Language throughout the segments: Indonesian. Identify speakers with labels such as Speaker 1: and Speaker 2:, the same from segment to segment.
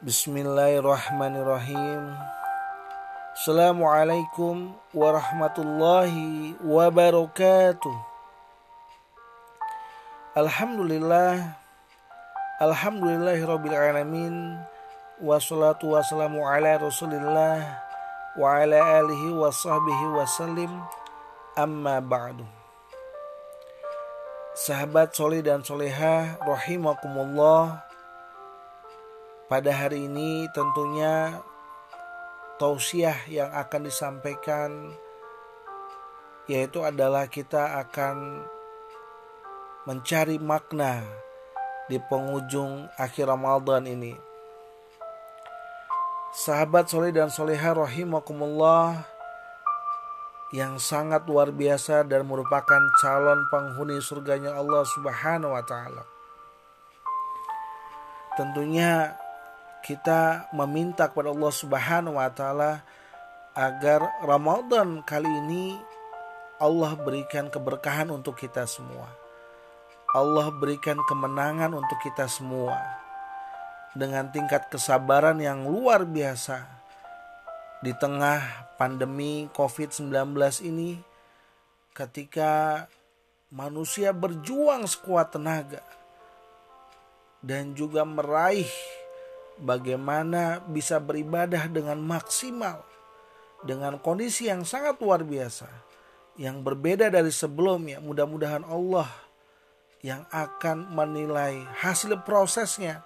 Speaker 1: Bismillahirrahmanirrahim. Assalamualaikum warahmatullahi wabarakatuh. Alhamdulillah. Alhamdulillahirabbil alamin. Wassalatu wassalamu ala Rasulillah wa ala alihi wa sahbihi wasallim. Amma ba'du. Sahabat soleh dan soleha rahimakumullah pada hari ini tentunya tausiah yang akan disampaikan yaitu adalah kita akan mencari makna di penghujung akhir Ramadan ini. Sahabat soleh dan soleha rahimakumullah yang sangat luar biasa dan merupakan calon penghuni surganya Allah Subhanahu wa taala. Tentunya kita meminta kepada Allah Subhanahu wa taala agar Ramadan kali ini Allah berikan keberkahan untuk kita semua. Allah berikan kemenangan untuk kita semua. Dengan tingkat kesabaran yang luar biasa di tengah pandemi COVID-19 ini ketika manusia berjuang sekuat tenaga dan juga meraih bagaimana bisa beribadah dengan maksimal dengan kondisi yang sangat luar biasa yang berbeda dari sebelumnya. Mudah-mudahan Allah yang akan menilai hasil prosesnya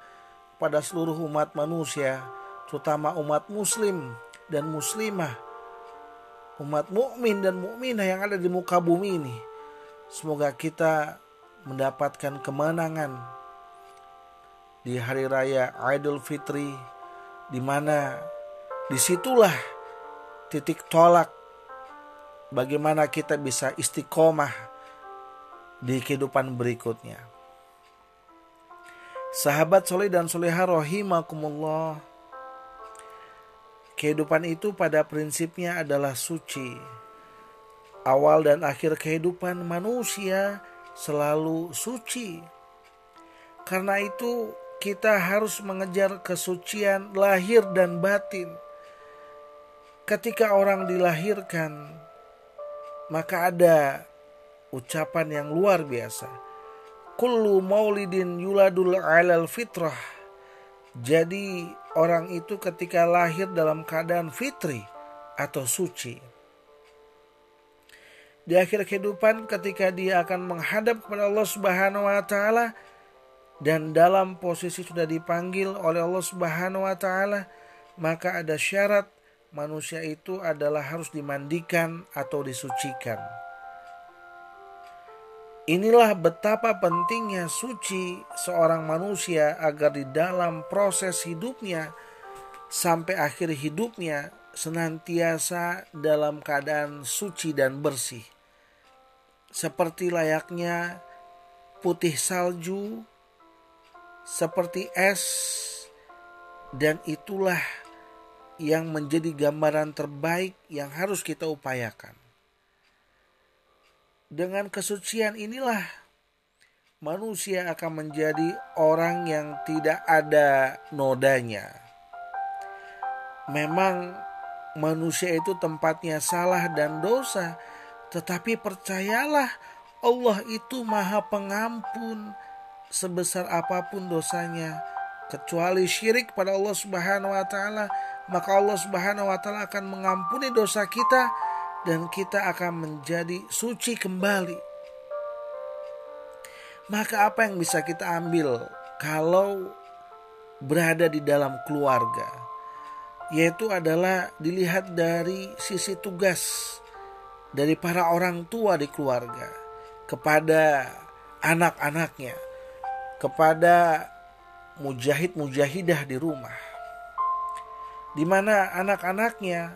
Speaker 1: pada seluruh umat manusia, terutama umat muslim dan muslimah, umat mukmin dan mukminah yang ada di muka bumi ini. Semoga kita mendapatkan kemenangan di hari raya Idul Fitri di mana di situlah titik tolak bagaimana kita bisa istiqomah di kehidupan berikutnya. Sahabat soleh dan soleha rohimakumullah. Kehidupan itu pada prinsipnya adalah suci. Awal dan akhir kehidupan manusia selalu suci. Karena itu kita harus mengejar kesucian lahir dan batin. Ketika orang dilahirkan, maka ada ucapan yang luar biasa. Kullu maulidin yuladul alal fitrah. Jadi orang itu ketika lahir dalam keadaan fitri atau suci. Di akhir kehidupan ketika dia akan menghadap kepada Allah Subhanahu wa taala, dan dalam posisi sudah dipanggil oleh Allah Subhanahu wa taala, maka ada syarat manusia itu adalah harus dimandikan atau disucikan. Inilah betapa pentingnya suci seorang manusia agar di dalam proses hidupnya sampai akhir hidupnya senantiasa dalam keadaan suci dan bersih. Seperti layaknya putih salju seperti es dan itulah yang menjadi gambaran terbaik yang harus kita upayakan. Dengan kesucian inilah manusia akan menjadi orang yang tidak ada nodanya. Memang manusia itu tempatnya salah dan dosa, tetapi percayalah Allah itu Maha Pengampun, sebesar apa pun dosanya kecuali syirik pada Allah Subhanahu wa taala maka Allah Subhanahu wa taala akan mengampuni dosa kita dan kita akan menjadi suci kembali. Maka apa yang bisa kita ambil kalau berada di dalam keluarga? Yaitu adalah dilihat dari sisi tugas dari para orang tua di keluarga kepada anak-anaknya kepada mujahid-mujahidah di rumah. Di mana anak-anaknya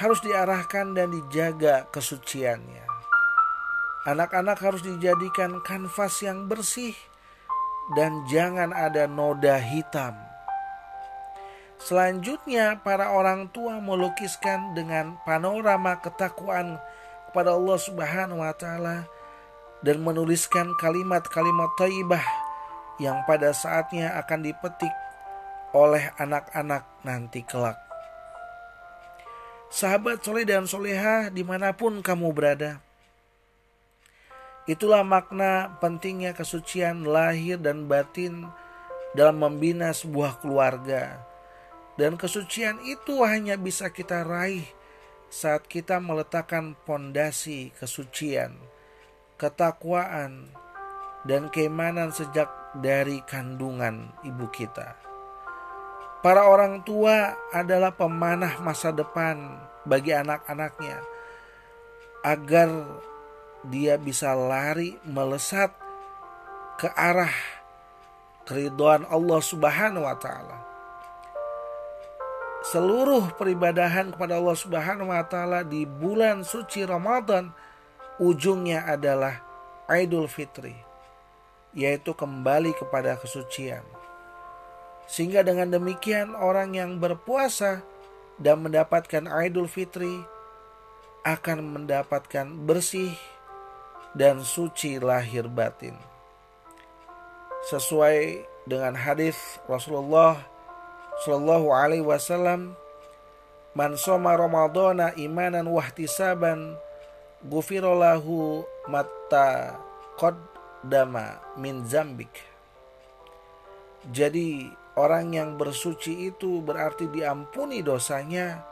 Speaker 1: harus diarahkan dan dijaga kesuciannya. Anak-anak harus dijadikan kanvas yang bersih dan jangan ada noda hitam. Selanjutnya, para orang tua melukiskan dengan panorama ketakwaan kepada Allah Subhanahu wa taala dan menuliskan kalimat-kalimat taibah yang pada saatnya akan dipetik oleh anak-anak nanti kelak. Sahabat soleh dan soleha di mana pun kamu berada. Itulah makna pentingnya kesucian lahir dan batin dalam membina sebuah keluarga. Dan kesucian itu hanya bisa kita raih saat kita meletakkan pondasi kesucian, ketakwaan, dan keimanan sejak dari kandungan ibu kita. Para orang tua adalah pemanah masa depan bagi anak-anaknya agar dia bisa lari melesat ke arah keriduan Allah Subhanahu wa taala. Seluruh peribadahan kepada Allah Subhanahu wa taala di bulan suci Ramadan ujungnya adalah Idul Fitri yaitu kembali kepada kesucian. Sehingga dengan demikian orang yang berpuasa dan mendapatkan Idul Fitri akan mendapatkan bersih dan suci lahir batin. Sesuai dengan hadis Rasulullah Shallallahu alaihi wasallam, "Man soma Ramadana imanan wahtisaban gufirolahu matta dama min zambik." Jadi Orang yang bersuci itu berarti diampuni dosanya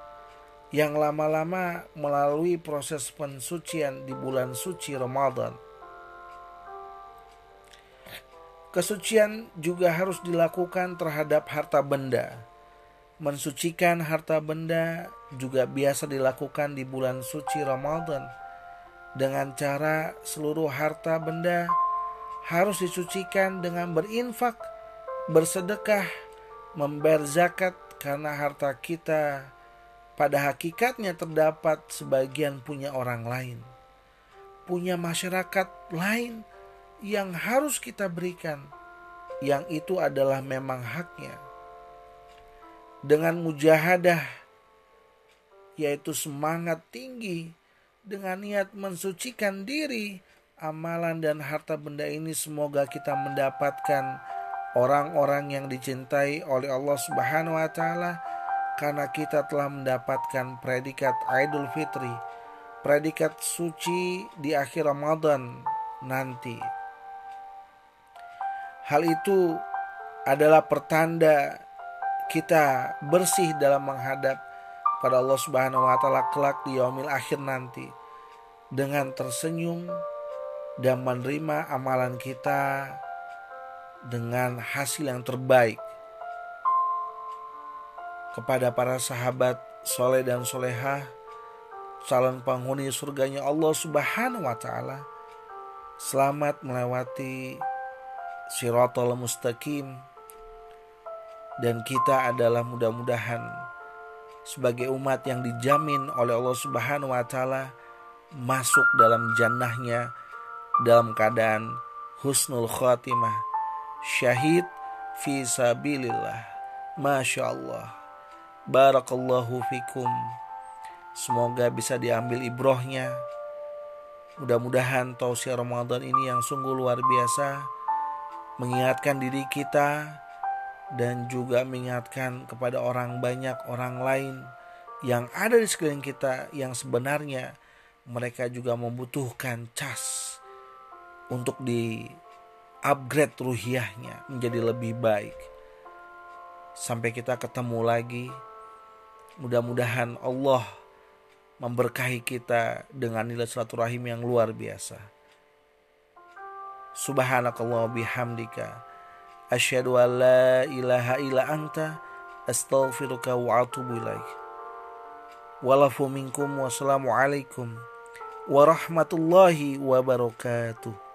Speaker 1: yang lama-lama melalui proses pensucian di bulan suci Ramadan. Kesucian juga harus dilakukan terhadap harta benda. Mensucikan harta benda juga biasa dilakukan di bulan suci Ramadan dengan cara seluruh harta benda harus disucikan dengan berinfak bersedekah, membayar zakat karena harta kita pada hakikatnya terdapat sebagian punya orang lain. Punya masyarakat lain yang harus kita berikan, yang itu adalah memang haknya. Dengan mujahadah, yaitu semangat tinggi, dengan niat mensucikan diri, amalan dan harta benda ini semoga kita mendapatkan orang-orang yang dicintai oleh Allah Subhanahu wa taala karena kita telah mendapatkan predikat Idul Fitri, predikat suci di akhir Ramadan nanti. Hal itu adalah pertanda kita bersih dalam menghadap pada Allah Subhanahu wa taala kelak di yaumil akhir nanti dengan tersenyum dan menerima amalan kita dengan hasil yang terbaik. Kepada para sahabat soleh dan soleha calon penghuni surganya Allah subhanahu wa ta'ala selamat melewati sirotol mustaqim. Dan kita adalah mudah-mudahan sebagai umat yang dijamin oleh Allah Subhanahu wa taala masuk dalam jannahnya dalam keadaan husnul khatimah syahid fi sabilillah. Masya Allah. Barakallahu fikum. Semoga bisa diambil ibrohnya. Mudah-mudahan tausiah Ramadan ini yang sungguh luar biasa mengingatkan diri kita dan juga mengingatkan kepada orang banyak orang lain yang ada di sekeliling kita yang sebenarnya mereka juga membutuhkan cas untuk di upgrade ruhiahnya menjadi lebih baik. Sampai kita ketemu lagi. Mudah-mudahan Allah memberkahi kita dengan nilai silaturahim yang luar biasa. Subhanakallah bihamdika. Asyhadu an la ilaha illa anta astaghfiruka wa atubu ilaik. Walafu minkum wassalamualaikum warahmatullahi wabarakatuh.